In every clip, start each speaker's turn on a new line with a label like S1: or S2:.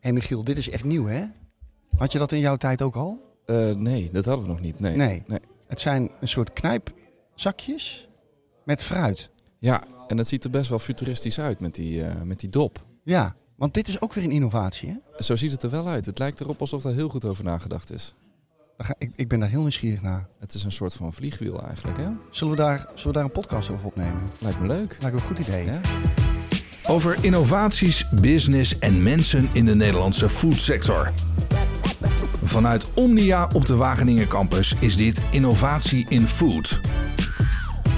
S1: hey Michiel, dit is echt nieuw hè? Had je dat in jouw tijd ook al?
S2: Uh, nee, dat hadden we nog niet. Nee.
S1: nee. nee. Het zijn een soort knijpzakjes met fruit.
S2: Ja, en het ziet er best wel futuristisch uit met die, uh, met die dop.
S1: Ja, want dit is ook weer een innovatie hè?
S2: Zo ziet het er wel uit. Het lijkt erop alsof er heel goed over nagedacht is.
S1: Ik, ik ben daar heel nieuwsgierig naar.
S2: Het is een soort van vliegwiel eigenlijk, hè?
S1: Zullen we daar, zullen we daar een podcast over opnemen?
S2: Lijkt me leuk.
S1: Lijkt me een goed idee.
S3: Ja? Over innovaties, business en mensen in de Nederlandse foodsector. Vanuit Omnia op de Wageningen campus is dit Innovatie in Food.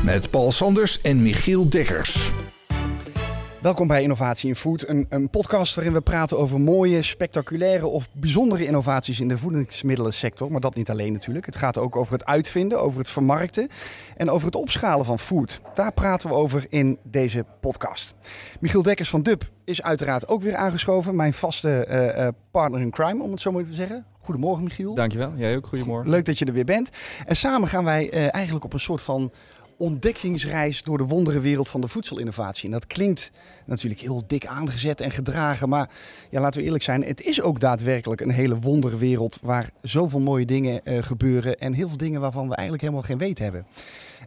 S3: Met Paul Sanders en Michiel Dekkers.
S1: Welkom bij Innovatie in Food, een, een, podcast waarin we praten over mooie, spectaculaire of bijzondere innovaties in de voedingsmiddelensector. Maar dat niet alleen natuurlijk. Het gaat ook over het uitvinden, over het vermarkten en over het opschalen van food. Daar praten we over in deze podcast. Michiel Dekkers van DUB is uiteraard ook weer aangeschoven. Mijn vaste uh, partner in crime, om het zo maar te zeggen. Goedemorgen Michiel.
S2: Dankjewel, jij ook. Goedemorgen.
S1: Leuk dat je er weer bent. En samen gaan wij uh, eigenlijk op een soort van ontdekkingsreis door de wonderenwereld van de voedselinnovatie. En dat klinkt natuurlijk heel dik aangezet en gedragen. Maar ja, laten we eerlijk zijn, het is ook daadwerkelijk een hele wonderenwereld waar zoveel mooie dingen uh, gebeuren. En heel veel dingen waarvan we eigenlijk helemaal geen weet hebben.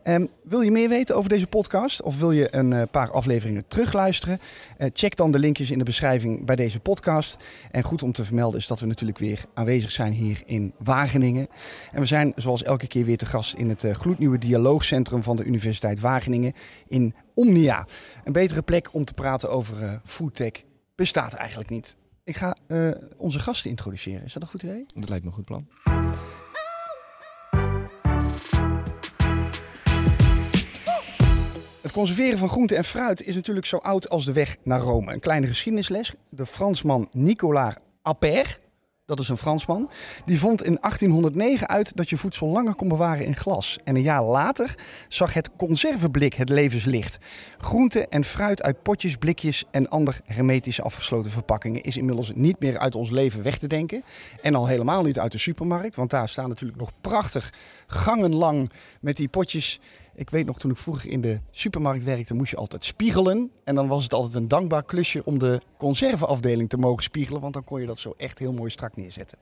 S1: Um, wil je meer weten over deze podcast of wil je een uh, paar afleveringen terugluisteren? Uh, check dan de linkjes in de beschrijving bij deze podcast. En goed om te vermelden is dat we natuurlijk weer aanwezig zijn hier in Wageningen. En we zijn zoals elke keer weer te gast in het uh, gloednieuwe dialoogcentrum van de Universiteit Wageningen in Omnia. Een betere plek om te praten over foodtech bestaat eigenlijk niet. Ik ga onze gasten introduceren. Is dat een goed idee?
S2: Dat lijkt me een goed plan.
S1: Conserveren van groente en fruit is natuurlijk zo oud als de weg naar Rome. Een kleine geschiedenisles. De Fransman Nicolas Appert, dat is een Fransman, die vond in 1809 uit dat je voedsel langer kon bewaren in glas. En een jaar later zag het conserveblik het levenslicht. Groente en fruit uit potjes, blikjes en andere hermetisch afgesloten verpakkingen is inmiddels niet meer uit ons leven weg te denken. En al helemaal niet uit de supermarkt, want daar staan natuurlijk nog prachtig gangenlang met die potjes ik weet nog, toen ik vroeger in de supermarkt werkte, moest je altijd spiegelen. En dan was het altijd een dankbaar klusje om de conserveafdeling te mogen spiegelen. Want dan kon je dat zo echt heel mooi strak neerzetten.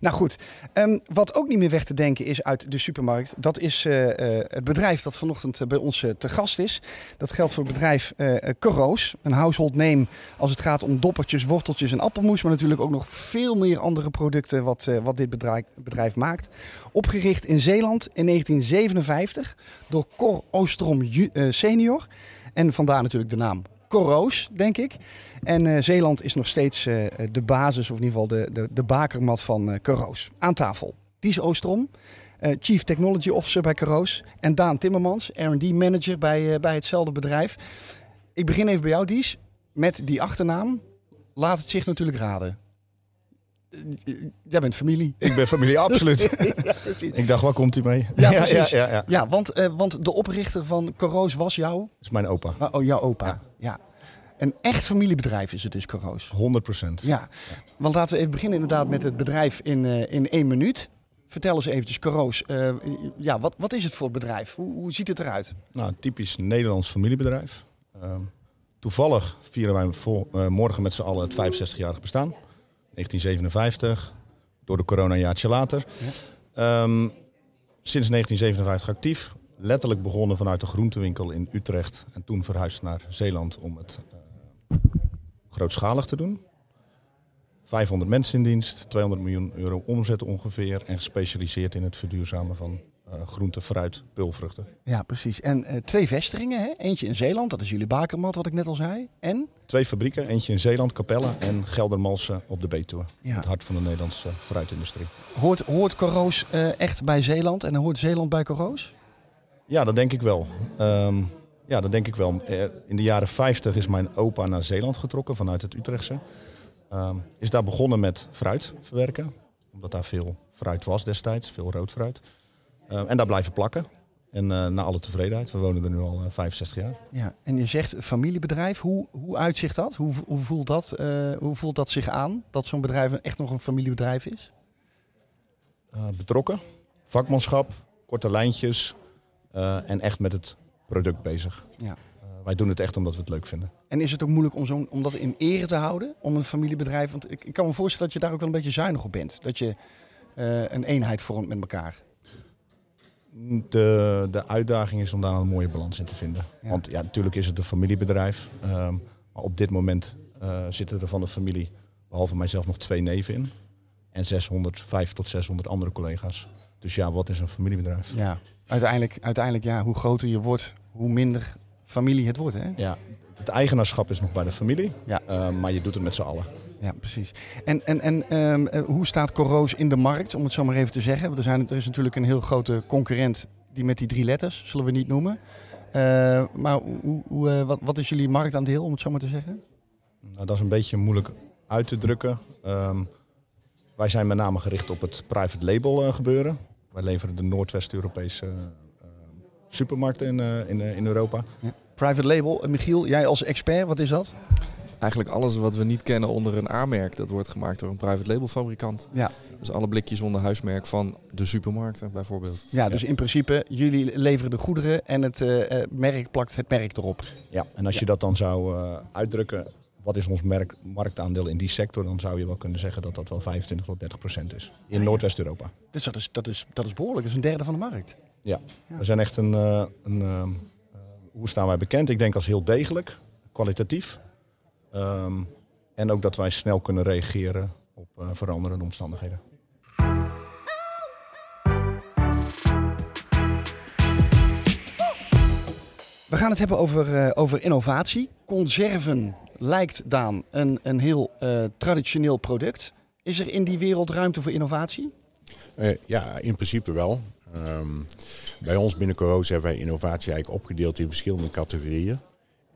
S1: Nou goed, um, wat ook niet meer weg te denken is uit de supermarkt. Dat is uh, uh, het bedrijf dat vanochtend bij ons te gast is. Dat geldt voor het bedrijf Coroos. Een household name als het gaat om doppertjes, worteltjes en appelmoes. Maar natuurlijk ook nog veel meer andere producten wat, wat dit bedrijf, bedrijf maakt. Opgericht in Zeeland in 1957 door Cor Oostrom uh, senior. En vandaar natuurlijk de naam Coroos, denk ik. En uh, Zeeland is nog steeds uh, de basis, of in ieder geval de, de, de bakermat van uh, Coroos. Aan tafel. Ties Oostrom, Chief Technology Officer bij Coroos. En Daan Timmermans, R&D Manager bij, bij hetzelfde bedrijf. Ik begin even bij jou, Dies. Met die achternaam. Laat het zich natuurlijk raden. Jij bent familie.
S4: Ik ben familie, absoluut. ja, ik dacht, waar komt u mee?
S1: Ja, ja, ja, ja, ja. want, uh, want de oprichter van Coroos was jou? Dat
S4: is mijn opa.
S1: Oh, jouw opa. Ja. Een echt familiebedrijf is het dus, Coroos.
S4: 100 procent.
S1: Ja. Want laten we even beginnen inderdaad met het bedrijf in, uh, in één minuut. Vertel eens eventjes, Coroos. Uh, ja, wat, wat is het voor bedrijf? Hoe, hoe ziet het eruit?
S4: Nou, een typisch Nederlands familiebedrijf. toevallig vieren wij morgen met z'n allen het 65-jarig bestaan. 1957, door de corona een jaartje later. Um, sinds 1957 actief. Letterlijk begonnen vanuit de groentewinkel in Utrecht. En toen verhuisd naar Zeeland om het uh, grootschalig te doen. 500 mensen in dienst, 200 miljoen euro omzet ongeveer. En gespecialiseerd in het verduurzamen van groente, fruit, pulvruchten.
S1: Ja, precies. En uh, twee vestigingen. Hè? Eentje in Zeeland, dat is jullie bakermat, wat ik net al zei. En?
S4: Twee fabrieken. Eentje in Zeeland, Capella. En Geldermalsen op de Betuwe. Ja. Het hart van de Nederlandse fruitindustrie.
S1: Hoort, hoort Coroos uh, echt bij Zeeland en hoort Zeeland bij Coroos?
S4: Ja, dat denk ik wel. Um, ja, dat denk ik wel. In de jaren 50 is mijn opa naar Zeeland getrokken vanuit het Utrechtse. Um, is daar begonnen met fruit verwerken. Omdat daar veel fruit was destijds, veel rood fruit. Uh, en daar blijven plakken. En uh, naar alle tevredenheid. We wonen er nu al uh, 65 jaar.
S1: Ja, en je zegt familiebedrijf. Hoe, hoe uitzicht dat? Hoe, hoe, voelt dat hoe voelt dat zich aan? Dat zo'n bedrijf echt nog een familiebedrijf is?
S4: betrokken. Vakmanschap. Korte lijntjes. en echt met het product bezig.
S1: Ja.
S4: Wij doen het echt omdat we het leuk vinden.
S1: En is het ook moeilijk om, zo om dat in ere te houden, om een familiebedrijf? Want ik, ik kan me voorstellen dat je daar ook wel een beetje zuinig op bent. Dat je eh, een eenheid vormt met elkaar.
S4: De, de uitdaging is om daar een mooie balans in te vinden.
S1: Ja.
S4: Want ja, natuurlijk is het een familiebedrijf. ehm, maar op dit moment eh, zitten er van de familie, behalve mijzelf, nog twee neven in. En 600, 5 tot 600 andere collega's. Dus ja, wat is een familiebedrijf?
S1: Ja. Uiteindelijk, uiteindelijk ja, hoe groter je wordt, hoe minder familie het wordt. Hè?
S4: Ja, het eigenaarschap is nog bij de familie.
S1: Ja.
S4: eh, maar je doet het met z'n allen.
S1: Ja, precies. En, en, en ehm, eh, hoe staat Coroos in de markt, om het zo maar even te zeggen? Er, zijn, er is natuurlijk een heel grote concurrent die met die drie letters, zullen we niet noemen. Eh, maar hoe, hoe, wat, wat is jullie marktaandeel, om het zo maar te zeggen?
S4: Nou, dat is een beetje moeilijk uit te drukken. Ehm, wij zijn met name gericht op het private label gebeuren. Wij leveren de Noordwest-Europese supermarkten in, in, in Europa.
S1: Private label, Eh, Michiel, jij als expert, wat is dat?
S2: Eigenlijk alles wat we niet kennen onder een A-merk, dat wordt gemaakt door een private label fabrikant.
S1: Ja.
S2: Dus alle blikjes onder huismerk van de supermarkten bijvoorbeeld.
S1: Ja, dus in principe, jullie leveren de goederen en het eh, eh, merk plakt het merk erop.
S4: Ja, en als je dat dan zou eh, uitdrukken, wat is ons merk, marktaandeel in die sector, dan zou je wel kunnen zeggen dat dat wel 25 tot 30 procent is. In Noordwest-Europa.
S1: Dus dat is, dat, is, dat is behoorlijk, dat is een derde van de markt.
S4: Ja.
S1: Ja.
S4: we zijn echt een, eh, een hoe staan wij bekend? Ik denk als heel degelijk, kwalitatief. Ehm, en ook dat wij snel kunnen reageren op eh, veranderende omstandigheden.
S1: We gaan het hebben over, eh, over innovatie. Conserven lijkt, Daan, een, een heel eh, traditioneel product. Is er in die wereld ruimte voor innovatie?
S5: Eh, ja, in principe wel. Ehm, bij ons binnen Coroos hebben wij innovatie eigenlijk opgedeeld in verschillende categorieën.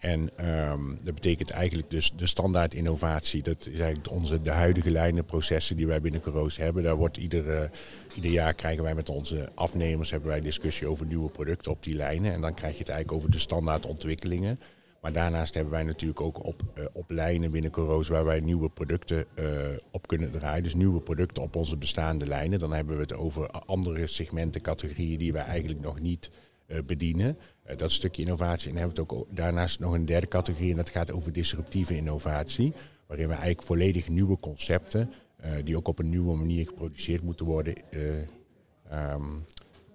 S5: En ehm, dat betekent eigenlijk dus de standaard innovatie. Dat is eigenlijk onze, de huidige lijnen, processen die wij binnen Coroos hebben. Daar wordt ieder, eh, ieder jaar krijgen wij met onze afnemers hebben wij discussie over nieuwe producten op die lijnen. En dan krijg je het eigenlijk over de standaard ontwikkelingen. Maar daarnaast hebben wij natuurlijk ook op, eh, op lijnen binnen Coroos waar wij nieuwe producten eh, op kunnen draaien. Dus nieuwe producten op onze bestaande lijnen. Dan hebben we het over andere segmenten, categorieën die wij eigenlijk nog niet eh, bedienen. Dat stukje innovatie. En dan hebben we het ook daarnaast nog een derde categorie en dat gaat over disruptieve innovatie. Waarin we eigenlijk volledig nieuwe concepten, die ook op een nieuwe manier geproduceerd moeten worden, eh, ehm,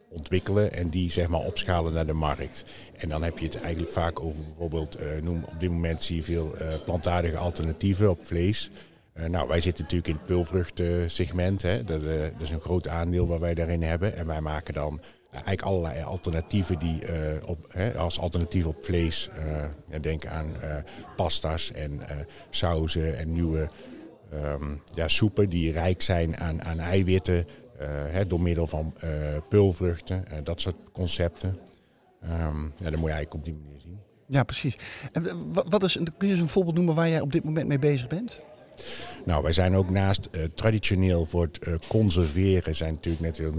S5: ontwikkelen en die zeg maar opschalen naar de markt. En dan heb je het eigenlijk vaak over bijvoorbeeld, eh, noem, op dit moment zie je veel eh, plantaardige alternatieven op vlees. Eh, nou, wij zitten natuurlijk in het peulvruchtensegment. Hè. Dat, dat is een groot aandeel waar wij daarin hebben. En wij maken dan eigenlijk allerlei alternatieven die op, als alternatief op vlees. denk aan pasta's en sauzen en nieuwe ehm, ja, soepen die rijk zijn aan, aan eiwitten. Eh, door middel van eh peulvruchten, eh, dat soort concepten. Ehm, ja, dat moet je eigenlijk op die manier zien.
S1: Ja, precies. En wat is, kun je eens een voorbeeld noemen waar jij op dit moment mee bezig bent?
S5: Nou, wij zijn ook naast eh, traditioneel voor het eh, conserveren, zijn natuurlijk net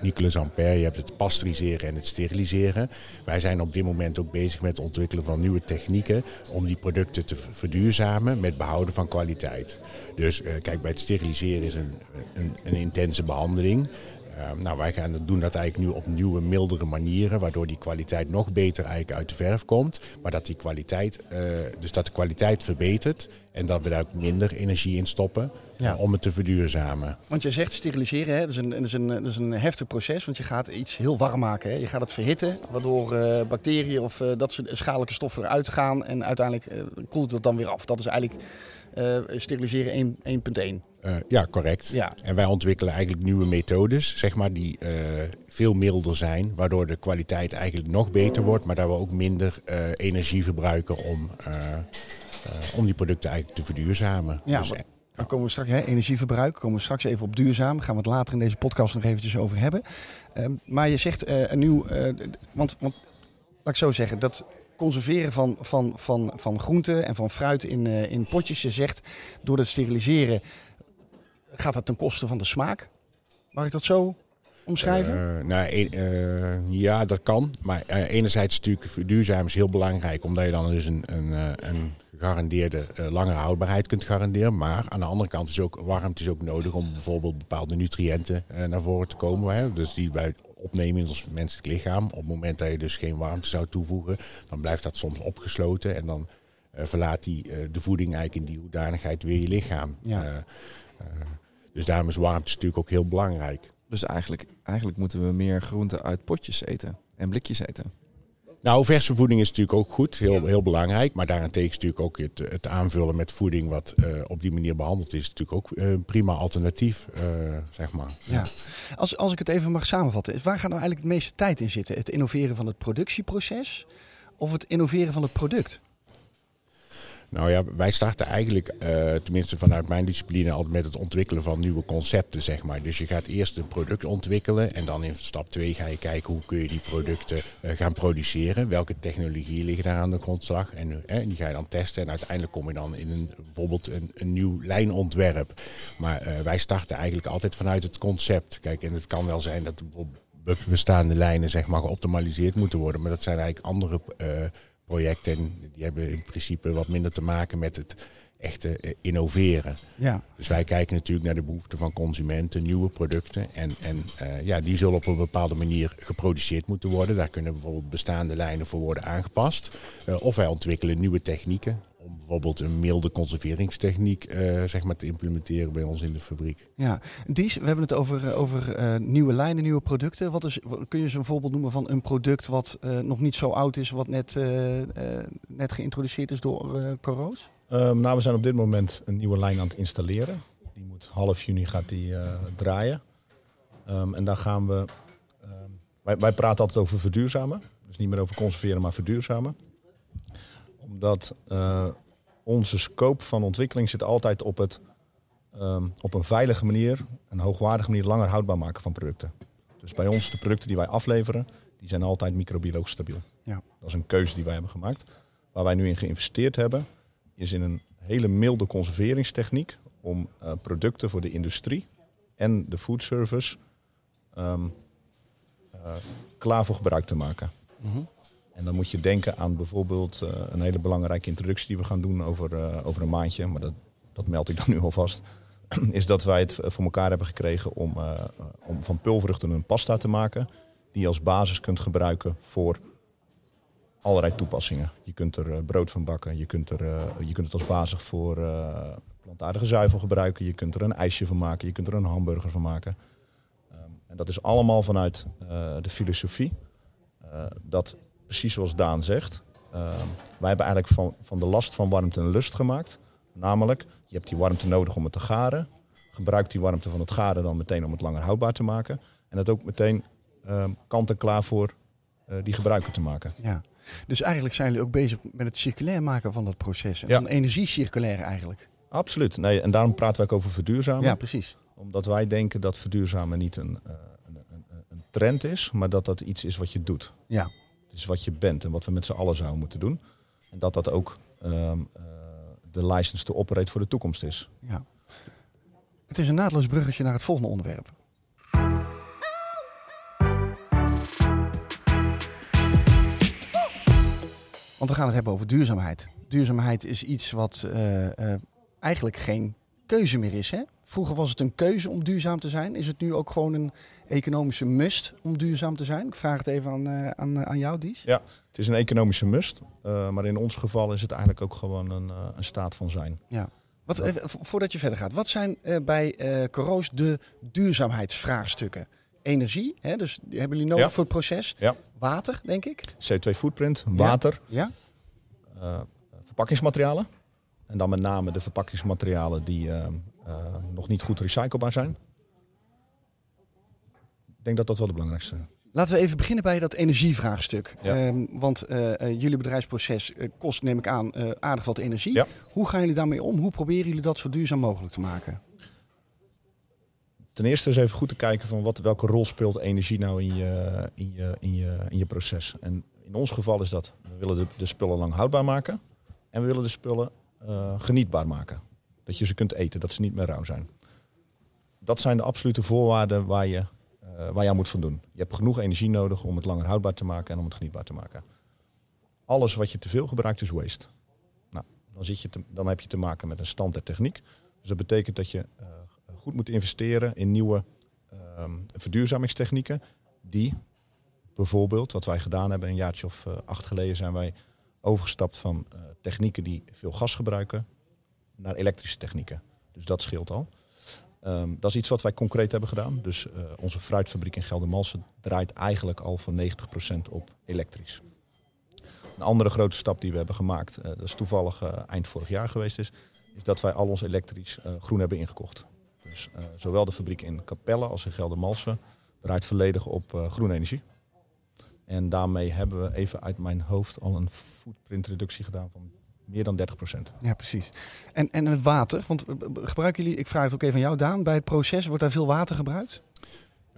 S5: Nicolas Ampère, je hebt het pasteuriseren en het steriliseren. Wij zijn op dit moment ook bezig met het ontwikkelen van nieuwe technieken om die producten te verduurzamen met behouden van kwaliteit. Dus eh, kijk, bij het steriliseren is een, een, een intense behandeling. Eh, nou, wij gaan, doen dat eigenlijk nu op nieuwe, mildere manieren, waardoor die kwaliteit nog beter eigenlijk uit de verf komt. Maar dat die kwaliteit, eh, dus dat de kwaliteit verbetert en dat we daar ook minder energie in stoppen
S1: Ja.
S5: eh, om het te verduurzamen.
S1: Want je zegt steriliseren, hè? Dat, is een, dat, is een, dat is een heftig proces, want je gaat iets heel warm maken. Hè? Je gaat het verhitten, waardoor eh, bacteriën of eh, dat soort schadelijke stoffen eruit gaan. En uiteindelijk koelt het dan weer af. Dat is eigenlijk steriliseren 1 1.1.
S5: Eh, ja, correct.
S1: Ja.
S5: En wij ontwikkelen eigenlijk nieuwe methodes, zeg maar, die eh, veel milder zijn, waardoor de kwaliteit eigenlijk nog beter wordt, maar dat we ook minder eh, energie verbruiken om, eh, eh, om die producten eigenlijk te verduurzamen.
S1: Ja,
S5: Dus,
S1: Dan komen we straks, hè, energieverbruik, komen we straks even op duurzaam. Gaan we het later in deze podcast nog eventjes over hebben. Ehm, maar je zegt eh, een nieuw, eh, want, want laat ik zo zeggen, dat conserveren van, van, van, van groenten en van fruit in, eh, in potjes, je zegt door het steriliseren gaat dat ten koste van de smaak. Mag ik dat zo omschrijven?
S5: Eh, nou, eh, ja, dat kan. Maar eh, enerzijds natuurlijk verduurzamen is heel belangrijk, omdat je dan dus een, een, een gegarandeerde langere houdbaarheid kunt garanderen. Maar aan de andere kant is ook warmte is ook nodig om bijvoorbeeld bepaalde nutriënten naar voren te komen. Hè? Dus die wij opnemen in ons menselijk lichaam. Op het moment dat je dus geen warmte zou toevoegen, dan blijft dat soms opgesloten en dan uh, verlaat die, de voeding eigenlijk in die hoedanigheid weer je lichaam.
S1: Ja.
S5: dus daarom is warmte natuurlijk ook heel belangrijk.
S2: Dus eigenlijk, eigenlijk moeten we meer groenten uit potjes eten en blikjes eten.
S5: Nou, verse voeding is natuurlijk ook goed, heel, heel belangrijk. Maar daarentegen is natuurlijk ook het, het aanvullen met voeding wat uh, op die manier behandeld is, natuurlijk ook een uh, prima alternatief, uh, zeg maar.
S1: Ja. Als, als ik het even mag samenvatten, waar gaat nou eigenlijk het meeste tijd in zitten? Het innoveren van het productieproces of het innoveren van het product?
S5: Nou ja, wij starten eigenlijk, uh, tenminste vanuit mijn discipline, altijd met het ontwikkelen van nieuwe concepten, zeg maar. Dus je gaat eerst een product ontwikkelen en dan in stap 2 ga je kijken hoe kun je die producten uh, gaan produceren. Welke technologieën liggen daar aan de grondslag en, uh, en die ga je dan testen en uiteindelijk kom je dan in een, bijvoorbeeld een, een nieuw lijnontwerp. Maar wij starten eigenlijk altijd vanuit het concept. Kijk, en het kan wel zijn dat bestaande lijnen zeg maar geoptimaliseerd moeten worden, maar dat zijn eigenlijk andere projecten. Die hebben in principe wat minder te maken met het echte eh, innoveren.
S1: Ja.
S5: Dus wij kijken natuurlijk naar de behoeften van consumenten, nieuwe producten. En, en uh, ja, die zullen op een bepaalde manier geproduceerd moeten worden. Daar kunnen bijvoorbeeld bestaande lijnen voor worden aangepast. Uh, of wij ontwikkelen nieuwe technieken om bijvoorbeeld een milde conserveringstechniek uh, zeg maar te implementeren bij ons in de fabriek.
S1: Ja, Dies, we hebben het over, over uh, nieuwe lijnen, nieuwe producten. Wat is, kun je eens een voorbeeld noemen van een product wat uh, nog niet zo oud is, wat net, net geïntroduceerd is door Coroos?
S4: Um, nou, we zijn op dit moment een nieuwe lijn aan het installeren. Die moet half juni gaat die draaien. Um, en daar gaan we. Um, wij, wij praten altijd over verduurzamen. Dus niet meer over conserveren, maar verduurzamen omdat uh, onze scope van ontwikkeling zit altijd op het um, op een veilige manier, een hoogwaardige manier langer houdbaar maken van producten. Dus bij ons, de producten die wij afleveren, die zijn altijd microbiologisch stabiel.
S1: Ja.
S4: Dat is een keuze die wij hebben gemaakt. Waar wij nu in geïnvesteerd hebben, is in een hele milde conserveringstechniek om uh, producten voor de industrie en de food service um, uh, klaar voor gebruik te maken.
S1: Mm -hmm.
S4: En dan moet je denken aan bijvoorbeeld uh, een hele belangrijke introductie die we gaan doen over, uh, over een maandje. Maar dat, dat meld ik dan nu alvast. Is dat wij het voor elkaar hebben gekregen om, om van pulvruchten een pasta te maken. Die je als basis kunt gebruiken voor allerlei toepassingen. Je kunt er brood van bakken. Je kunt, er, je kunt het als basis voor plantaardige zuivel gebruiken. Je kunt er een ijsje van maken. Je kunt er een hamburger van maken. Um, en dat is allemaal vanuit de filosofie. dat precies zoals Daan zegt. Uh, wij hebben eigenlijk van, van de last van warmte een lust gemaakt. Namelijk, je hebt die warmte nodig om het te garen. Gebruik die warmte van het garen dan meteen om het langer houdbaar te maken. En dat ook meteen uh, kant en klaar voor uh, die gebruiker te maken.
S1: Ja. Dus eigenlijk zijn jullie ook bezig met het circulair maken van dat proces. En
S4: Ja.
S1: dan energie circulair eigenlijk.
S4: Absoluut. Nee, en daarom praten wij ook over verduurzamen.
S1: Ja, precies.
S4: Omdat wij denken dat verduurzamen niet een, uh, een, een, een trend is, maar dat dat iets is wat je doet.
S1: Ja.
S4: Is wat je bent en wat we met z'n allen zouden moeten doen. En dat dat ook um, uh, de license to operate voor de toekomst is.
S1: Ja. Het is een naadloos bruggetje naar het volgende onderwerp. Want we gaan het hebben over duurzaamheid. Duurzaamheid is iets wat uh, uh, eigenlijk geen keuze meer is. Hè? Vroeger was het een keuze om duurzaam te zijn. Is het nu ook gewoon een economische must om duurzaam te zijn? Ik vraag het even aan, uh, aan, aan jou, Dies.
S4: Ja, het is een economische must. Uh, maar in ons geval is het eigenlijk ook gewoon een, uh, een staat van zijn.
S1: Ja. Wat, even, voordat je verder gaat, wat zijn bij Coroos de duurzaamheidsvraagstukken? Energie, hè, dus die hebben jullie nodig
S4: Ja.
S1: voor het proces.
S4: Ja.
S1: Water, denk ik.
S4: CO2 footprint, water,
S1: Ja.
S4: uh, verpakkingsmaterialen. En dan met name de verpakkingsmaterialen die uh, uh, nog niet goed recyclebaar zijn. Ik denk dat dat wel de belangrijkste zijn.
S1: Laten we even beginnen bij dat energievraagstuk.
S4: Ja.
S1: Um, want uh, jullie bedrijfsproces kost, neem ik aan, aardig wat energie.
S4: Ja.
S1: Hoe gaan jullie daarmee om? Hoe proberen jullie dat zo duurzaam mogelijk te maken?
S4: Ten eerste is even goed te kijken van wat, welke rol speelt energie nou in je, in, je, in, je, in je proces. En in ons geval is dat, we willen de, de spullen lang houdbaar maken. En we willen de spullen uh, genietbaar maken. Dat je ze kunt eten, dat ze niet meer rauw zijn. Dat zijn de absolute voorwaarden waar je, uh, waar je aan moet voldoen. Je hebt genoeg energie nodig om het langer houdbaar te maken en om het genietbaar te maken. Alles wat je te veel gebruikt is waste. Nou, dan, zit je dan heb je te maken met een standaard techniek. Dus dat betekent dat je uh, goed moet investeren in nieuwe um, verduurzamingstechnieken die bijvoorbeeld, wat wij gedaan hebben, een jaartje of acht geleden zijn wij overgestapt van uh, technieken die veel gas gebruiken naar elektrische technieken. Dus dat scheelt al. Um, dat is iets wat wij concreet hebben gedaan. Dus uh, onze fruitfabriek in Geldermalsen draait eigenlijk al voor 90% op elektrisch. Een andere grote stap die we hebben gemaakt, uh, dat is toevallig eind vorig jaar geweest is, is dat wij al ons elektrisch groen hebben ingekocht. Dus zowel de fabriek in Capelle als in Geldermalsen draait volledig op groene energie. En daarmee hebben we even uit mijn hoofd al een footprintreductie gedaan van meer dan 30 procent.
S1: Ja, precies. En, en het water, want gebruiken jullie, ik vraag het ook even aan jou Daan, bij het proces wordt daar veel water gebruikt?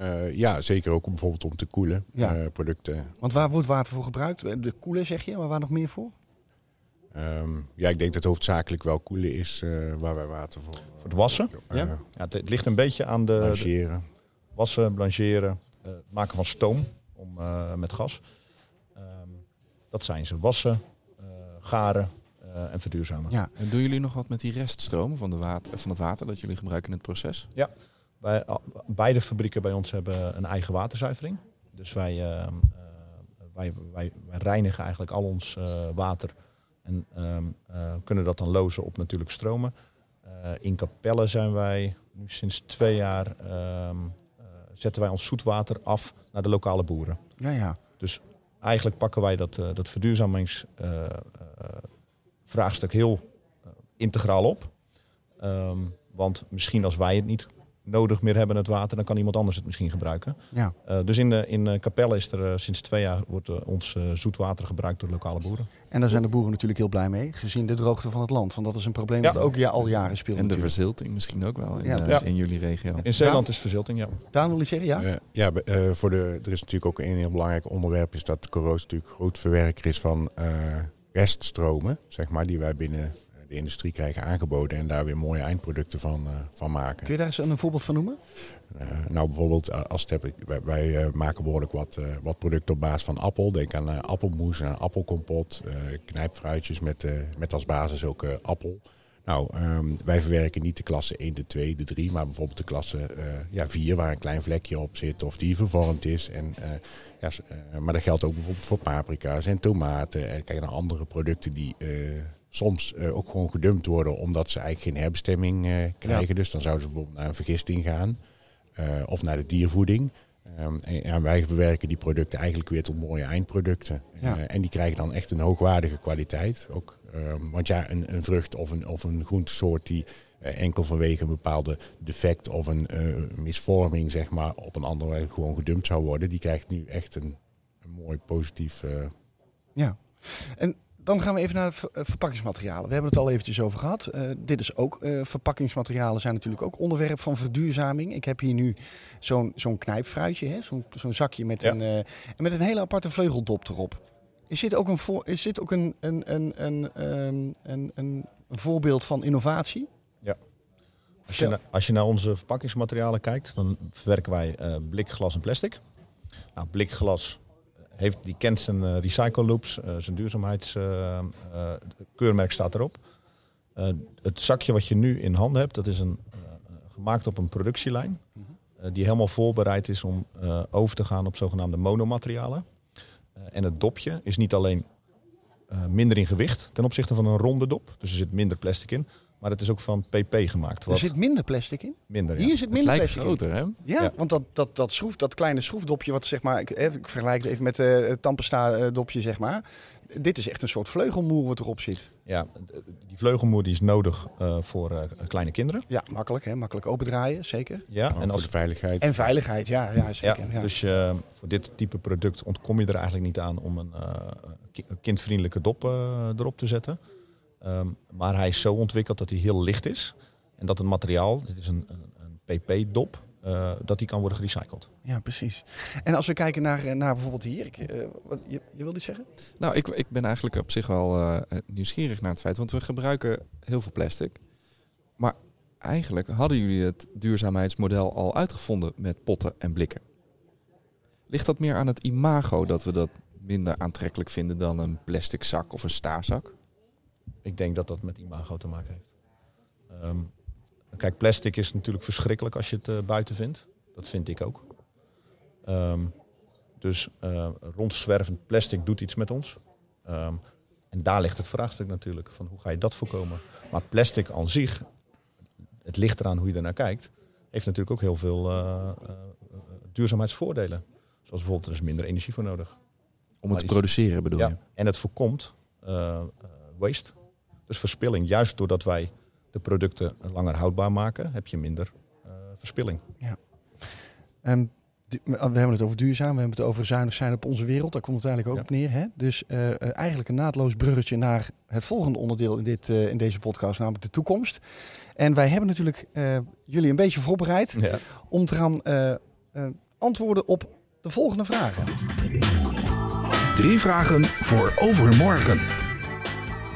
S5: Uh, ja, zeker ook bijvoorbeeld om te koelen
S1: ja.
S5: uh, producten.
S1: Want waar wordt water voor gebruikt? De koelen zeg je, maar waar nog meer voor?
S5: Um, ja, ik denk dat hoofdzakelijk wel koelen is uh, waar wij water voor...
S4: Voor het wassen?
S1: Ja.
S4: ja het, het, ligt een beetje aan de...
S5: Blancheren.
S4: De wassen, blancheren, maken van stoom om, met gas. Um, dat zijn ze. Wassen, garen, uh, en verduurzamen.
S2: Ja. En doen jullie nog wat met die reststroom van, de water, van het water dat jullie gebruiken in het proces?
S4: Ja, wij, beide fabrieken bij ons hebben een eigen waterzuivering. Dus wij, uh, uh, wij, wij, wij, reinigen eigenlijk al ons water en kunnen dat dan lozen op natuurlijke stromen. in Capelle zijn wij nu sinds twee jaar ehm, zetten wij ons zoetwater af naar de lokale boeren.
S1: Ja, ja.
S4: Dus eigenlijk pakken wij dat, dat verduurzamings vraagstuk heel uh, integraal op. Um, want misschien als wij het niet nodig meer hebben, het water, dan kan iemand anders het misschien gebruiken.
S1: Ja.
S4: Uh, dus in, de, in Capelle is er uh, sinds twee jaar wordt ons zoetwater gebruikt door lokale boeren.
S1: En daar zijn de boeren natuurlijk heel blij mee, gezien de droogte van het land. Want dat is een probleem ja. dat ook ja, al jaren speelt.
S2: En de verzilting misschien ook wel in,
S1: Ja.
S2: uh,
S4: Ja.
S2: in jullie regio.
S4: In Zeeland is verzilting, ja.
S1: Daan wil je zeggen, ja?
S5: Uh, ja, uh, voor de, er is natuurlijk ook een heel belangrijk onderwerp, is dat corrosie natuurlijk groot verwerker is van uh, reststromen, zeg maar, die wij binnen de industrie krijgen aangeboden en daar weer mooie eindproducten van, uh, van maken.
S1: Kun je daar eens een voorbeeld van noemen?
S5: Uh, nou, bijvoorbeeld uh, als het heb, wij, wij maken behoorlijk wat, wat producten op basis van appel. Denk aan appelmoes, aan appelkompot, knijpfruitjes met, met als basis ook appel. Nou, um, wij verwerken niet de klasse 1, de 2, de 3, maar bijvoorbeeld de klasse uh, ja, 4 waar een klein vlekje op zit of die vervormd is. En, uh, ja, uh, maar dat geldt ook bijvoorbeeld voor paprika's en tomaten. En kijk naar andere producten die soms ook gewoon gedumpt worden omdat ze eigenlijk geen herbestemming krijgen. Ja. Dus dan zouden ze bijvoorbeeld naar een vergisting gaan of naar de diervoeding. Um, en, en, wij verwerken die producten eigenlijk weer tot mooie eindproducten.
S1: Ja.
S5: en die krijgen dan echt een hoogwaardige kwaliteit. Ook Um, want ja, een, een, vrucht of een, of een groentesoort die enkel vanwege een bepaalde defect of een misvorming, zeg maar, op een andere wijze gewoon gedumpt zou worden, die krijgt nu echt een, een mooi positief.
S1: Ja. En dan gaan we even naar ver verpakkingsmaterialen. We hebben het al eventjes over gehad. Uh, dit is ook, uh, verpakkingsmaterialen zijn natuurlijk ook onderwerp van verduurzaming. Ik heb hier nu zo'n zo'n knijpfruitje, zo'n zo'n zakje met,
S4: Ja.
S1: een, uh, met een hele aparte vleugeldop erop. Is dit ook een, is dit ook een, een, een, een, um, een, een voorbeeld van innovatie?
S4: Als je, na, als je naar onze verpakkingsmaterialen kijkt, dan verwerken wij blik, glas en plastic. Nou, blikglas heeft, die kent zijn uh, recycle loops, uh, zijn duurzaamheidskeurmerk staat erop. het zakje wat je nu in handen hebt, dat is een, gemaakt op een productielijn. die helemaal voorbereid is om over te gaan op zogenaamde monomaterialen. en het dopje is niet alleen minder in gewicht ten opzichte van een ronde dop. Dus er zit minder plastic in. Maar het is ook van PP gemaakt.
S1: Er zit minder plastic in?
S4: Minder, ja.
S1: Hier zit minder
S2: het lijkt
S1: plastic
S2: groter, hè?
S1: Ja,
S4: Ja.
S1: want dat, dat, dat, schroef, dat kleine schroefdopje, wat zeg maar, ik, ik vergelijk het even met eh, het Tampesta dopje, zeg maar. Dit is echt een soort vleugelmoer wat erop zit.
S4: Ja, die vleugelmoer die is nodig uh, voor uh, kleine kinderen.
S1: Ja, makkelijk, hè? makkelijk opendraaien, zeker.
S4: Ja,
S5: en als de veiligheid.
S1: En veiligheid, ja, ja zeker.
S4: Ja,
S1: ja.
S4: Dus uh, voor dit type product ontkom je er eigenlijk niet aan om een kindvriendelijke dop erop te zetten. Um, maar hij is zo ontwikkeld dat hij heel licht is. En dat het materiaal, dit is een, een, een PP-dop, uh, dat die kan worden gerecycled.
S1: Ja, precies. En als we kijken naar, naar bijvoorbeeld hier, ik, uh, wat, je, je wilde iets zeggen?
S2: Nou, ik, ik ben eigenlijk op zich wel uh, nieuwsgierig naar het feit, want we gebruiken heel veel plastic. Maar eigenlijk hadden jullie het duurzaamheidsmodel al uitgevonden met potten en blikken. Ligt dat meer aan het imago dat we dat minder aantrekkelijk vinden dan een plastic zak of een staarzak?
S4: Ik denk dat dat met imago te maken heeft. Um, kijk, plastic is natuurlijk verschrikkelijk als je het uh, buiten vindt. Dat vind ik ook. Um, Dus uh, rondzwervend plastic doet iets met ons. Um, en daar ligt het vraagstuk natuurlijk, van hoe ga je dat voorkomen? Maar plastic aan zich, het ligt eraan hoe je ernaar kijkt, heeft natuurlijk ook heel veel uh, uh, duurzaamheidsvoordelen. Zoals bijvoorbeeld, er is minder energie voor nodig.
S2: Om het te produceren bedoel
S4: ja,
S2: je?
S4: En het voorkomt waste, dus verspilling. Juist doordat wij de producten langer houdbaar maken, heb je minder verspilling.
S1: Ja. Um, we hebben het over duurzaam, we hebben het over zuinig zijn op onze wereld. Daar komt het eigenlijk ook op neer. Hè? Dus uh, eigenlijk een naadloos bruggetje naar het volgende onderdeel in, dit, uh, in deze podcast, namelijk de toekomst. En wij hebben natuurlijk uh, jullie een beetje voorbereid ja. om te gaan antwoorden op de volgende vragen.
S3: Drie vragen voor overmorgen.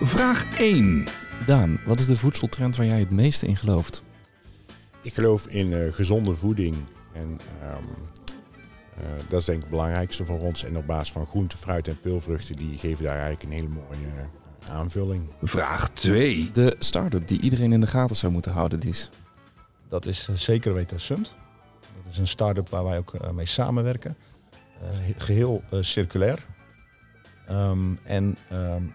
S3: Vraag 1.
S2: Daan, wat is de voedseltrend waar jij het meeste in gelooft?
S5: Ik geloof in gezonde voeding en um, uh, dat is denk ik het belangrijkste voor ons. En op basis van groente, fruit en peulvruchten, die geven daar eigenlijk een hele mooie uh, aanvulling.
S3: Vraag 2.
S2: De start-up die iedereen in de gaten zou moeten houden, Dies.
S4: Dat is uh, zeker weten Sunt. Dat is een start-up waar wij ook mee samenwerken. geheel circulair. Um, en um,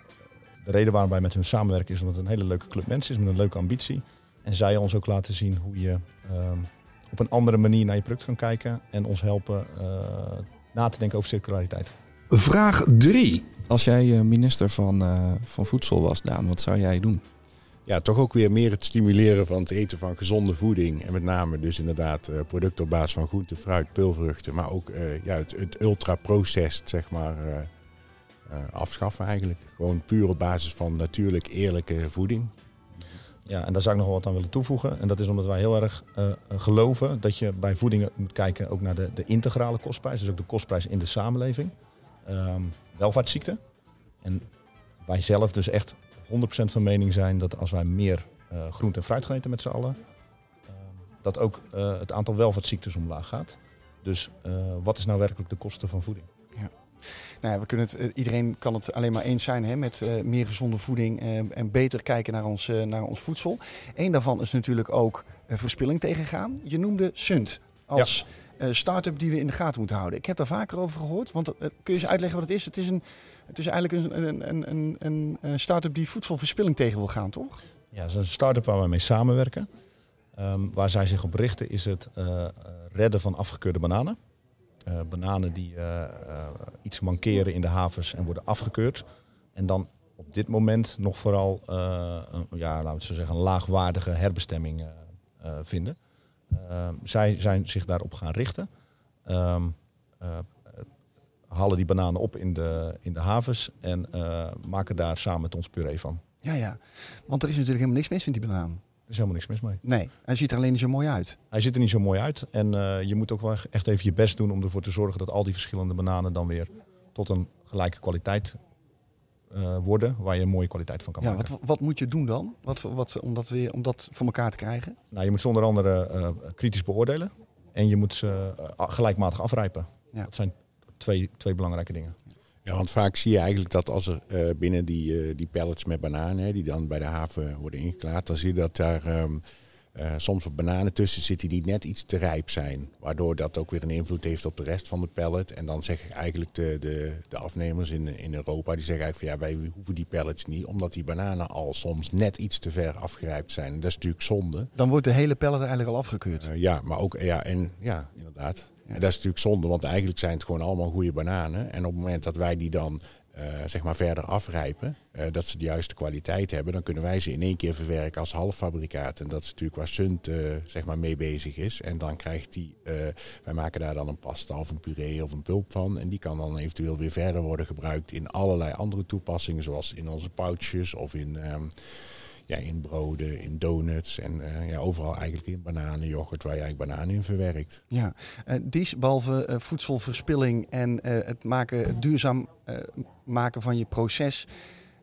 S4: de reden waarom wij met hun samenwerken is omdat het een hele leuke club mensen is met een leuke ambitie. En zij ons ook laten zien hoe je op een andere manier naar je product gaan kijken en ons helpen uh, na te denken over circulariteit.
S3: Vraag 3.
S2: Als jij minister van, uh, van Voedsel was, Daan, wat zou jij doen?
S5: Ja, toch ook weer meer het stimuleren van het eten van gezonde voeding. En met name dus inderdaad uh, producten op basis van groente, fruit, peulvruchten. Maar ook ja, het, het ultra-processed, zeg maar, afschaffen eigenlijk. Gewoon puur op basis van natuurlijk eerlijke voeding.
S4: Ja, en daar zou ik nog wat aan willen toevoegen. En dat is omdat wij heel erg uh, geloven dat je bij voeding moet kijken ook naar de, de integrale kostprijs. Dus ook de kostprijs in de samenleving. Um, welvaartsziekten. En wij zelf dus echt 100% van mening zijn dat als wij meer uh, groente en fruit gaan eten met z'n allen, uh, dat ook het aantal welvaartsziektes omlaag gaat. Dus wat is nou werkelijk de kosten van voeding?
S1: Nou ja, we kunnen het, iedereen kan het alleen maar eens zijn hè, met uh, meer gezonde voeding uh, en beter kijken naar ons, uh, naar ons voedsel. Eén daarvan is natuurlijk ook verspilling tegengaan. Je noemde Sunt als ja. start-up die we in de gaten moeten houden. Ik heb daar vaker over gehoord, want kun je eens uitleggen wat het is? Het is, een, het is eigenlijk een, een, een, een, een start-up die voedselverspilling tegen wil gaan, toch?
S4: Ja, dat is een start-up waar we mee samenwerken. Um, waar zij zich op richten is het redden van afgekeurde bananen. Uh, bananen die uh, uh, iets mankeren in de havens en worden afgekeurd. En dan op dit moment nog vooral een, ja, laten we zeggen, een laagwaardige herbestemming vinden. zij zijn zich daarop gaan richten. Um, halen die bananen op in de, in de havens en maken daar samen met ons puree van.
S1: Ja, ja. Want er is natuurlijk helemaal niks mis met die banaan.
S4: Er is helemaal niks mis mee.
S1: Nee, hij ziet er alleen niet zo mooi uit.
S4: Hij ziet er niet zo mooi uit. En uh, je moet ook wel echt even je best doen om ervoor te zorgen dat al die verschillende bananen dan weer tot een gelijke kwaliteit uh, worden. Waar je een mooie kwaliteit van kan
S1: ja,
S4: maken.
S1: Wat, wat moet je doen dan? Wat, wat, om, dat weer, om dat voor elkaar te krijgen?
S4: Nou, je moet zonder andere uh, kritisch beoordelen. En je moet ze gelijkmatig afrijpen. Ja. Dat zijn twee, twee belangrijke dingen.
S5: Ja, want vaak zie je eigenlijk dat als er uh, binnen die, uh, die pallets met bananen, hè, die dan bij de haven worden ingeklaard, dan zie je dat daar um, uh, soms wat bananen tussen zitten die net iets te rijp zijn. Waardoor dat ook weer een invloed heeft op de rest van de pallet. En dan zeggen eigenlijk de, de, de afnemers in, in Europa, die zeggen eigenlijk van ja, wij hoeven die pallets niet, omdat die bananen al soms net iets te ver afgerijpt zijn. En dat is natuurlijk zonde.
S1: Dan wordt de hele pallet eigenlijk al afgekeurd.
S5: ja, maar ook, ja, en ja, inderdaad. Dat is natuurlijk zonde, want eigenlijk zijn het gewoon allemaal goede bananen. En op het moment dat wij die dan uh, zeg maar verder afrijpen, uh, dat ze de juiste kwaliteit hebben, dan kunnen wij ze in één keer verwerken als halffabrikaat. En dat is natuurlijk waar Sunt uh, zeg maar mee bezig is. En dan krijgt die, wij maken daar dan een pasta of een puree of een pulp van. En die kan dan eventueel weer verder worden gebruikt in allerlei andere toepassingen, zoals in onze pouches of in. Um, ja, in broden, in donuts en uh, ja, overal eigenlijk in bananen, yoghurt waar je eigenlijk bananen in verwerkt.
S1: Ja, uh, dies, behalve uh, voedselverspilling en het maken, het duurzaam maken van je proces,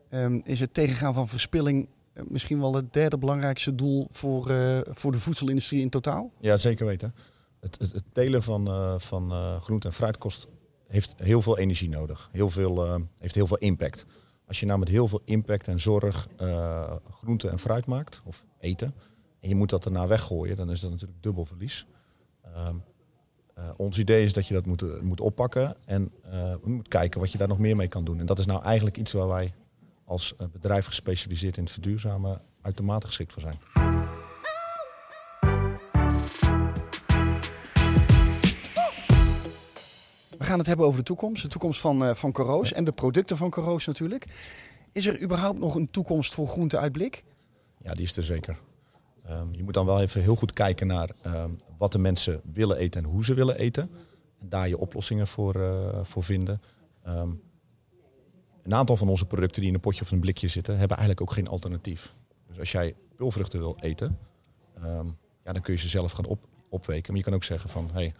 S1: um, is het tegengaan van verspilling misschien wel het derde belangrijkste doel voor, voor de voedselindustrie in totaal?
S4: Ja, zeker weten. Het, het, het telen van, van groente en fruit kost, heeft heel veel energie nodig, heel veel, heeft heel veel impact. Als je nou met heel veel impact en zorg uh, groente en fruit maakt, of eten, en je moet dat daarna weggooien, dan is dat natuurlijk dubbel verlies. Um, Eh, ons idee is dat je dat moet, eh, moet oppakken en moet kijken wat je daar nog meer mee kan doen. En dat is nou eigenlijk iets waar wij als bedrijf gespecialiseerd in het verduurzamen uitermate geschikt voor zijn.
S1: We gaan het hebben over de toekomst. De toekomst van, uh, van Coroos en de producten van Coroos natuurlijk. Is er überhaupt nog een toekomst voor groente uit blik?
S4: Ja, die is er zeker. Um, je moet dan wel even heel goed kijken naar um, wat de mensen willen eten en hoe ze willen eten. En daar je oplossingen voor, uh, voor vinden. Um, een aantal van onze producten die in een potje of een blikje zitten, hebben eigenlijk ook geen alternatief. Dus als jij pulvruchten wil eten, ja, dan kun je ze zelf gaan op, opweken. Maar je kan ook zeggen van, hey,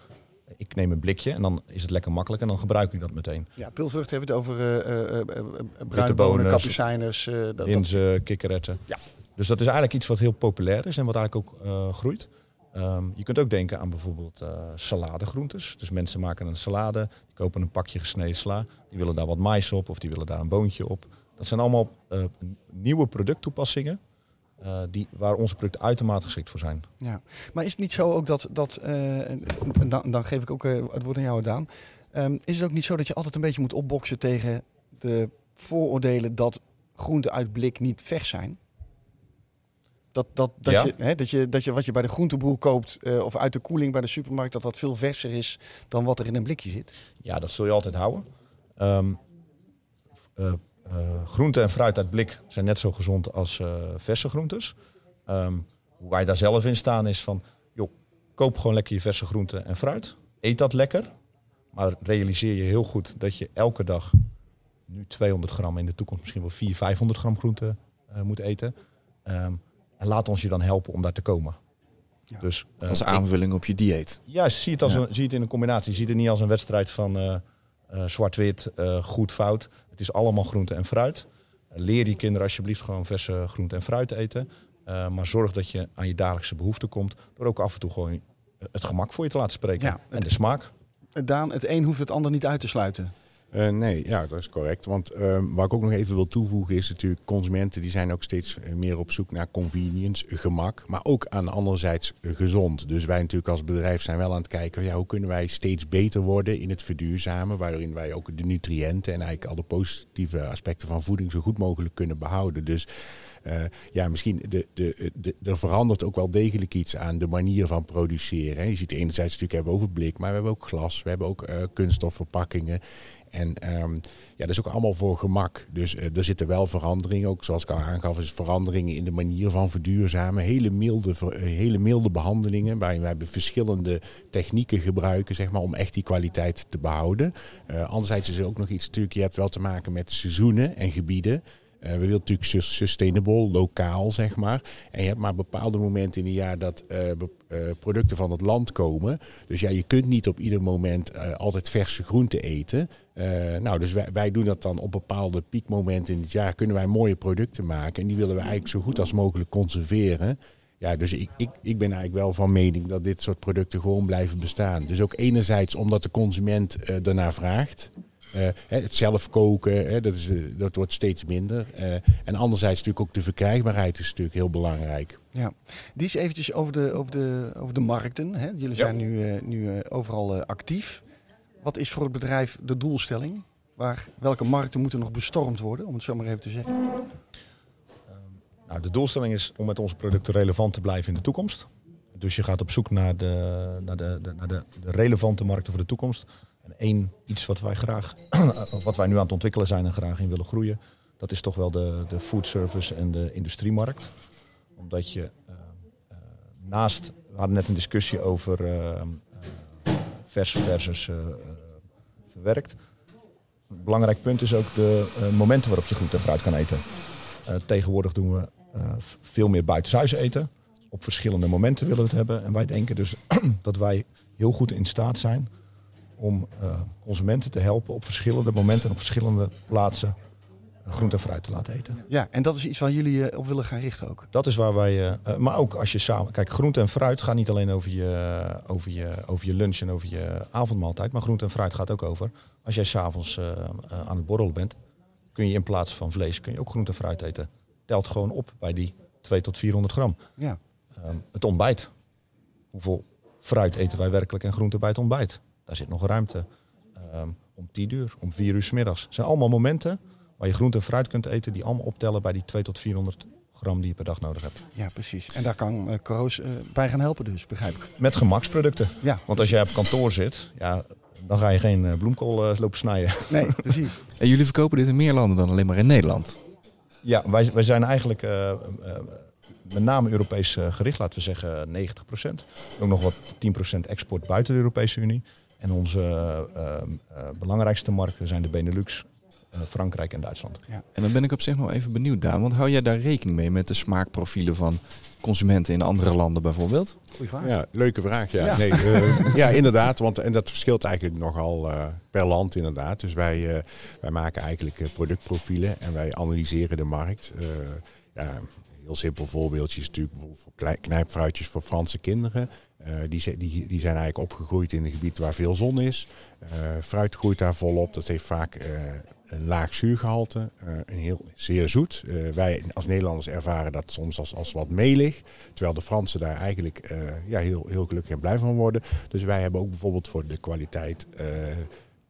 S4: ik neem een blikje en dan is het lekker makkelijk en dan gebruik ik dat meteen.
S1: Ja, pulvrucht hebben we het over uh, uh, bruine bonen, kapucijners. Uh,
S4: linzen, kikkererwten. Ja. Dus dat is eigenlijk iets wat heel populair is en wat eigenlijk ook groeit. Um, je kunt ook denken aan bijvoorbeeld uh, saladegroentes. Dus mensen maken een salade, die kopen een pakje gesneden sla. Die willen daar wat mais op of die willen daar een boontje op. Dat zijn allemaal uh, nieuwe producttoepassingen uh, die, waar onze producten uitermate geschikt voor zijn.
S1: Ja, maar is het niet zo ook dat, dat dan, dan, geef ik ook het woord aan jou Daan. Um, is het ook niet zo dat je altijd een beetje moet opboksen tegen de vooroordelen dat groenten uit blik niet vers zijn? Dat, dat, dat, je, hè, dat, je, dat je wat je bij de groenteboer koopt uh, of uit de koeling bij de supermarkt, dat dat veel verser is dan wat er in een blikje zit?
S4: Ja, dat zul je altijd houden. Um, uh, uh, groente en fruit uit blik zijn net zo gezond als verse groentes. Um, hoe wij daar zelf in staan is van, joh, koop gewoon lekker je verse groente en fruit. Eet dat lekker. Maar realiseer je heel goed dat je elke dag nu 200 gram, in de toekomst misschien wel 400, 500 gram groente moet eten. Um, en laat ons je dan helpen om daar te komen.
S2: Ja. Dus, uh, als aanvulling op je dieet.
S4: Juist, zie het, als een, zie het in een combinatie. Zie het niet als een wedstrijd van uh, uh, zwart-wit, goed, fout. Het is allemaal groente en fruit. leer je kinderen alsjeblieft gewoon verse groente en fruit eten. maar zorg dat je aan je dagelijkse behoeften komt. Door ook af en toe gewoon het gemak voor je te laten spreken. Ja, en de smaak.
S1: Daan, het een hoeft het ander niet uit te sluiten.
S5: Uh, nee, ja, dat is correct. Want uh, wat ik ook nog even wil toevoegen is natuurlijk... consumenten die zijn ook steeds eh, meer op zoek naar convenience, gemak... maar ook aan anderzijds gezond. Dus wij natuurlijk als bedrijf zijn wel aan het kijken... Ja, hoe kunnen wij steeds beter worden in het verduurzamen... waarin wij ook de nutriënten en eigenlijk al de positieve aspecten van voeding... zo goed mogelijk kunnen behouden. Dus ja, misschien de, de, de, er verandert ook wel degelijk iets aan de manier van produceren. Hè. Je ziet enerzijds natuurlijk hebben we over blik, maar we hebben ook glas, we hebben ook kunststofverpakkingen. En um, ja, dat is ook allemaal voor gemak. Dus uh, er zitten wel veranderingen, ook zoals ik al aangaf, is veranderingen in de manier van verduurzamen. Hele milde, hele milde behandelingen, waarin wij verschillende technieken gebruiken, zeg maar, om echt die kwaliteit te behouden. Uh, anderzijds is er ook nog iets, natuurlijk, je hebt wel te maken met seizoenen en gebieden. Uh, we willen natuurlijk sustainable, lokaal zeg maar. En je hebt maar bepaalde momenten in het jaar dat uh, uh, producten van het land komen. Dus ja, je kunt niet op ieder moment altijd verse groenten eten. nou, dus wij, doen dat dan op bepaalde piekmomenten in het jaar. Kunnen wij mooie producten maken. En die willen we eigenlijk zo goed als mogelijk conserveren. Ja, dus ik, ik, ik ben eigenlijk wel van mening dat dit soort producten gewoon blijven bestaan. Dus ook enerzijds omdat de consument daarnaar vraagt. Uh, het zelf koken, hè, dat, is, eh, dat wordt steeds minder. Uh, en anderzijds natuurlijk ook de verkrijgbaarheid is natuurlijk heel belangrijk.
S1: Ja, die is eventjes over de, over de, over de markten. Hè? Jullie zijn ja. nu, nu overal actief. Wat is voor het bedrijf de doelstelling? Waar, welke markten moeten nog bestormd worden, om het zo maar even te zeggen?
S4: Um, nou, de doelstelling is om met onze producten relevant te blijven in de toekomst. Dus je gaat op zoek naar de, naar de, de, naar de, de relevante markten voor de toekomst. En één iets wat wij graag, wat wij nu aan het ontwikkelen zijn en graag in willen groeien, dat is toch wel de, de food service en de industriemarkt. Omdat je uh, uh, naast, we hadden net een discussie over uh, vers versus verwerkt. Een belangrijk punt is ook de momenten waarop je groente en fruit kan eten. tegenwoordig doen we veel meer buitenshuis eten. Op verschillende momenten willen we het hebben. En wij denken dus dat wij heel goed in staat zijn om uh, consumenten te helpen op verschillende momenten en op verschillende plaatsen uh, groente en fruit te laten eten.
S1: Ja, en dat is iets waar jullie uh, op willen gaan richten ook.
S4: Dat is waar wij, maar ook als je samen, kijk, groente en fruit gaat niet alleen over je, over je, over je lunch en over je avondmaaltijd, maar groente en fruit gaat ook over. Als jij s'avonds aan het borrelen bent, kun je in plaats van vlees kun je ook groente en fruit eten. Telt gewoon op bij die 2 tot 400 gram.
S1: Ja.
S4: Ehm, het ontbijt. Hoeveel fruit eten wij werkelijk en groente bij het ontbijt. Daar zit nog ruimte. Ehm, om 10 uur, om 4 uur 's middags. Het zijn allemaal momenten waar je groente en fruit kunt eten die allemaal optellen bij die 2 tot 400 gram die je per dag nodig hebt.
S1: Ja, precies. En daar kan uh, Coroos uh, bij gaan helpen dus, begrijp ik.
S4: Met gemaksproducten.
S1: Ja.
S4: Want als jij op kantoor zit, ja, dan ga je geen uh, bloemkool lopen snijden.
S1: Nee, precies.
S2: en jullie verkopen dit in meer landen dan alleen maar in Nederland?
S4: Ja, wij, wij zijn eigenlijk met name Europees gericht, laten we zeggen 90%. Ook nog wat 10% export buiten de Europese Unie. En onze belangrijkste markten zijn de Benelux, Frankrijk en Duitsland.
S2: Ja. En dan ben ik op zich nog even benieuwd, Daan. Want hou jij daar rekening mee met de smaakprofielen van consumenten in andere landen bijvoorbeeld?
S1: Goeie vraag.
S5: Ja, leuke vraag. Ja, ja. Nee, uh, ja inderdaad. Want, en dat verschilt eigenlijk nogal uh, per land inderdaad. Dus wij, uh, wij maken eigenlijk productprofielen en wij analyseren de markt. ja, heel simpel voorbeeldje is natuurlijk bijvoorbeeld voor knijpfruitjes voor Franse kinderen. Uh, die, die, die zijn eigenlijk opgegroeid in een gebied waar veel zon is. Uh, fruit groeit daar volop. Dat heeft vaak uh, een laag zuurgehalte, een heel zeer zoet. wij als Nederlanders ervaren dat soms als, als wat melig. Terwijl de Fransen daar eigenlijk ja, heel, heel gelukkig en blij van worden. Dus wij hebben ook bijvoorbeeld voor de kwaliteit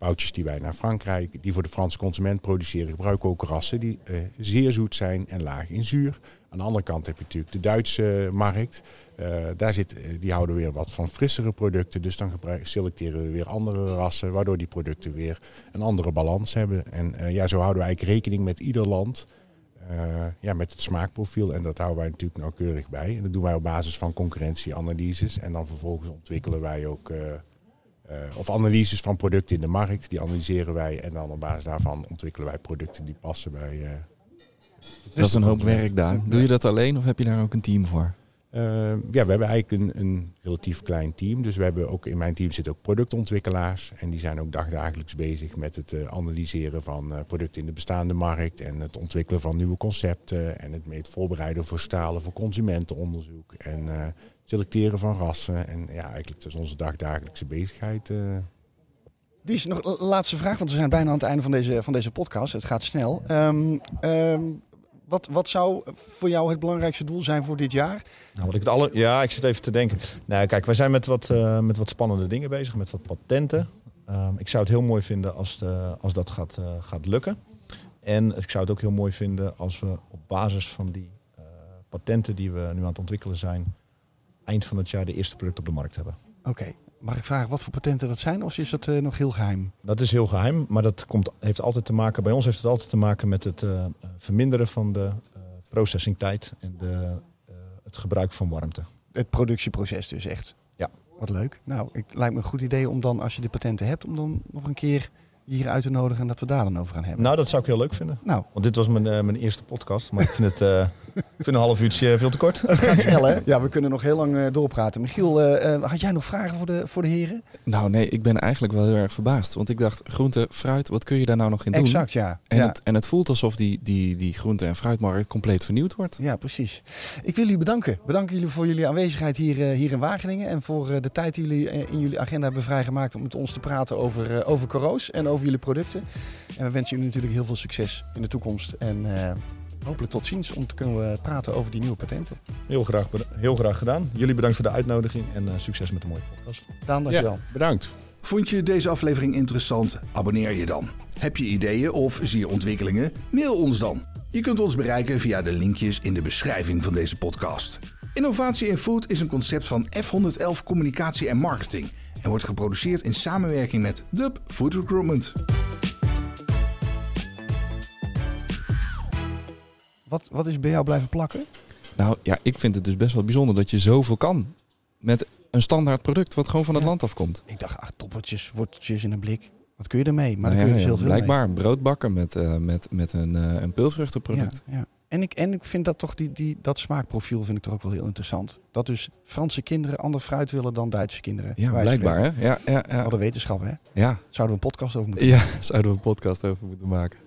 S5: boutjes die wij naar Frankrijk, die voor de Franse consument produceren, gebruiken ook rassen die zeer zoet zijn en laag in zuur. Aan de andere kant heb je natuurlijk de Duitse markt. Uh, daar zit, die houden weer wat van frissere producten. Dus dan selecteren we weer andere rassen, waardoor die producten weer een andere balans hebben. En ja, zo houden we eigenlijk rekening met ieder land. Ja, met het smaakprofiel. En dat houden wij natuurlijk nauwkeurig bij. En dat doen wij op basis van concurrentieanalyses. En dan vervolgens ontwikkelen wij ook. Of analyses van producten in de markt, die analyseren wij. En dan op basis daarvan ontwikkelen wij producten die passen bij.
S2: dat is een hoop werk, Daan. Doe je dat alleen of heb je daar ook een team voor?
S5: Uh, ja, we hebben eigenlijk een, een, relatief klein team. Dus we hebben ook in mijn team zitten ook productontwikkelaars. En die zijn ook dagdagelijks bezig met het uh, analyseren van uh, producten in de bestaande markt. En het ontwikkelen van nieuwe concepten. En het, het voorbereiden voor stalen voor consumentenonderzoek. En selecteren van rassen. En ja, eigenlijk dat is onze dagdagelijkse bezigheid.
S1: Die is nog de laatste vraag, want we zijn bijna aan het einde van deze, van deze podcast. Het gaat snel. Um, um, wat, wat zou voor jou het belangrijkste doel zijn voor dit jaar?
S4: Nou, wat ik het alle, ja, ik zit even te denken. Nou, kijk, wij zijn met wat, uh, met wat spannende dingen bezig, met wat patenten. Uh, ik zou het heel mooi vinden als, de, als dat gaat, uh, gaat lukken. En ik zou het ook heel mooi vinden als we op basis van die uh, patenten die we nu aan het ontwikkelen zijn, eind van het jaar de eerste product op de markt hebben.
S1: Oké. Okay. Mag ik vragen wat voor patenten dat zijn of is dat uh, nog heel geheim?
S4: Dat is heel geheim, maar dat komt, heeft altijd te maken, bij ons heeft het altijd te maken met het uh, verminderen van de uh, processingtijd en de, het gebruik van warmte.
S1: Het productieproces dus echt?
S4: Ja.
S1: Wat leuk. Nou, het lijkt me een goed idee om dan, als je de patenten hebt, om dan nog een keer hier uit te nodigen en dat we daar dan over gaan hebben.
S4: Nou, dat zou ik heel leuk vinden.
S1: Nou.
S4: Want dit was mijn, uh, mijn eerste podcast, maar ik vind het uh, ik vind een half uurtje veel te kort.
S1: Het gaat snel, hè? Ja, we kunnen nog heel lang uh, doorpraten. Michiel, had jij nog vragen voor de, voor de heren?
S2: Nou, nee, ik ben eigenlijk wel heel erg verbaasd. Want ik dacht, groente, fruit, wat kun je daar nou nog in doen?
S1: Exact, ja.
S2: En,
S1: ja.
S2: Het, en het voelt alsof die, die, die groente- en fruitmarkt compleet vernieuwd wordt.
S1: Ja, precies. Ik wil jullie bedanken. Bedanken jullie voor jullie aanwezigheid hier, hier in Wageningen. En voor de tijd die jullie in jullie agenda hebben vrijgemaakt om met ons te praten over, over Coroos en over jullie producten. En we wensen jullie natuurlijk heel veel succes in de toekomst. En uh, hopelijk tot ziens om te kunnen praten over die nieuwe patenten.
S4: Heel graag, heel graag gedaan. Jullie bedankt voor de uitnodiging en uh, succes met de mooie podcast.
S1: Daan, dankjewel.
S5: Ja, bedankt.
S3: Vond je deze aflevering interessant? Abonneer je dan. Heb je ideeën of zie je ontwikkelingen? Mail ons dan. Je kunt ons bereiken via de linkjes in de beschrijving van deze podcast. Innovatie in Food is een concept van F111 Communicatie en Marketing en wordt geproduceerd in samenwerking met Dub Food Recruitment.
S1: Wat, wat is bij jou blijven plakken?
S2: Nou ja, ik vind het dus best wel bijzonder dat je zoveel kan met een standaard product wat gewoon van het
S1: Ja.
S2: land afkomt.
S1: Ik dacht, ach, toppertjes, worteltjes in een blik. Wat kun je ermee? Maar
S2: Nou
S1: dan kun
S2: ja,
S1: je dus
S2: ja,
S1: heel veel
S2: blijkbaar brood bakken met, eh, met, met een, eh een peulvruchtenproduct.
S1: mee. Ja, ja. En, ik, en ik vind dat toch, die, die, dat smaakprofiel vind ik toch ook wel heel interessant. Dat dus Franse kinderen ander fruit willen dan Duitse kinderen.
S2: Ja, blijkbaar hè? Ja, ja, ja.
S1: Een wetenschap hè.
S2: ja.
S1: Zouden we een podcast over moeten
S2: Ja, zouden we een podcast over moeten maken.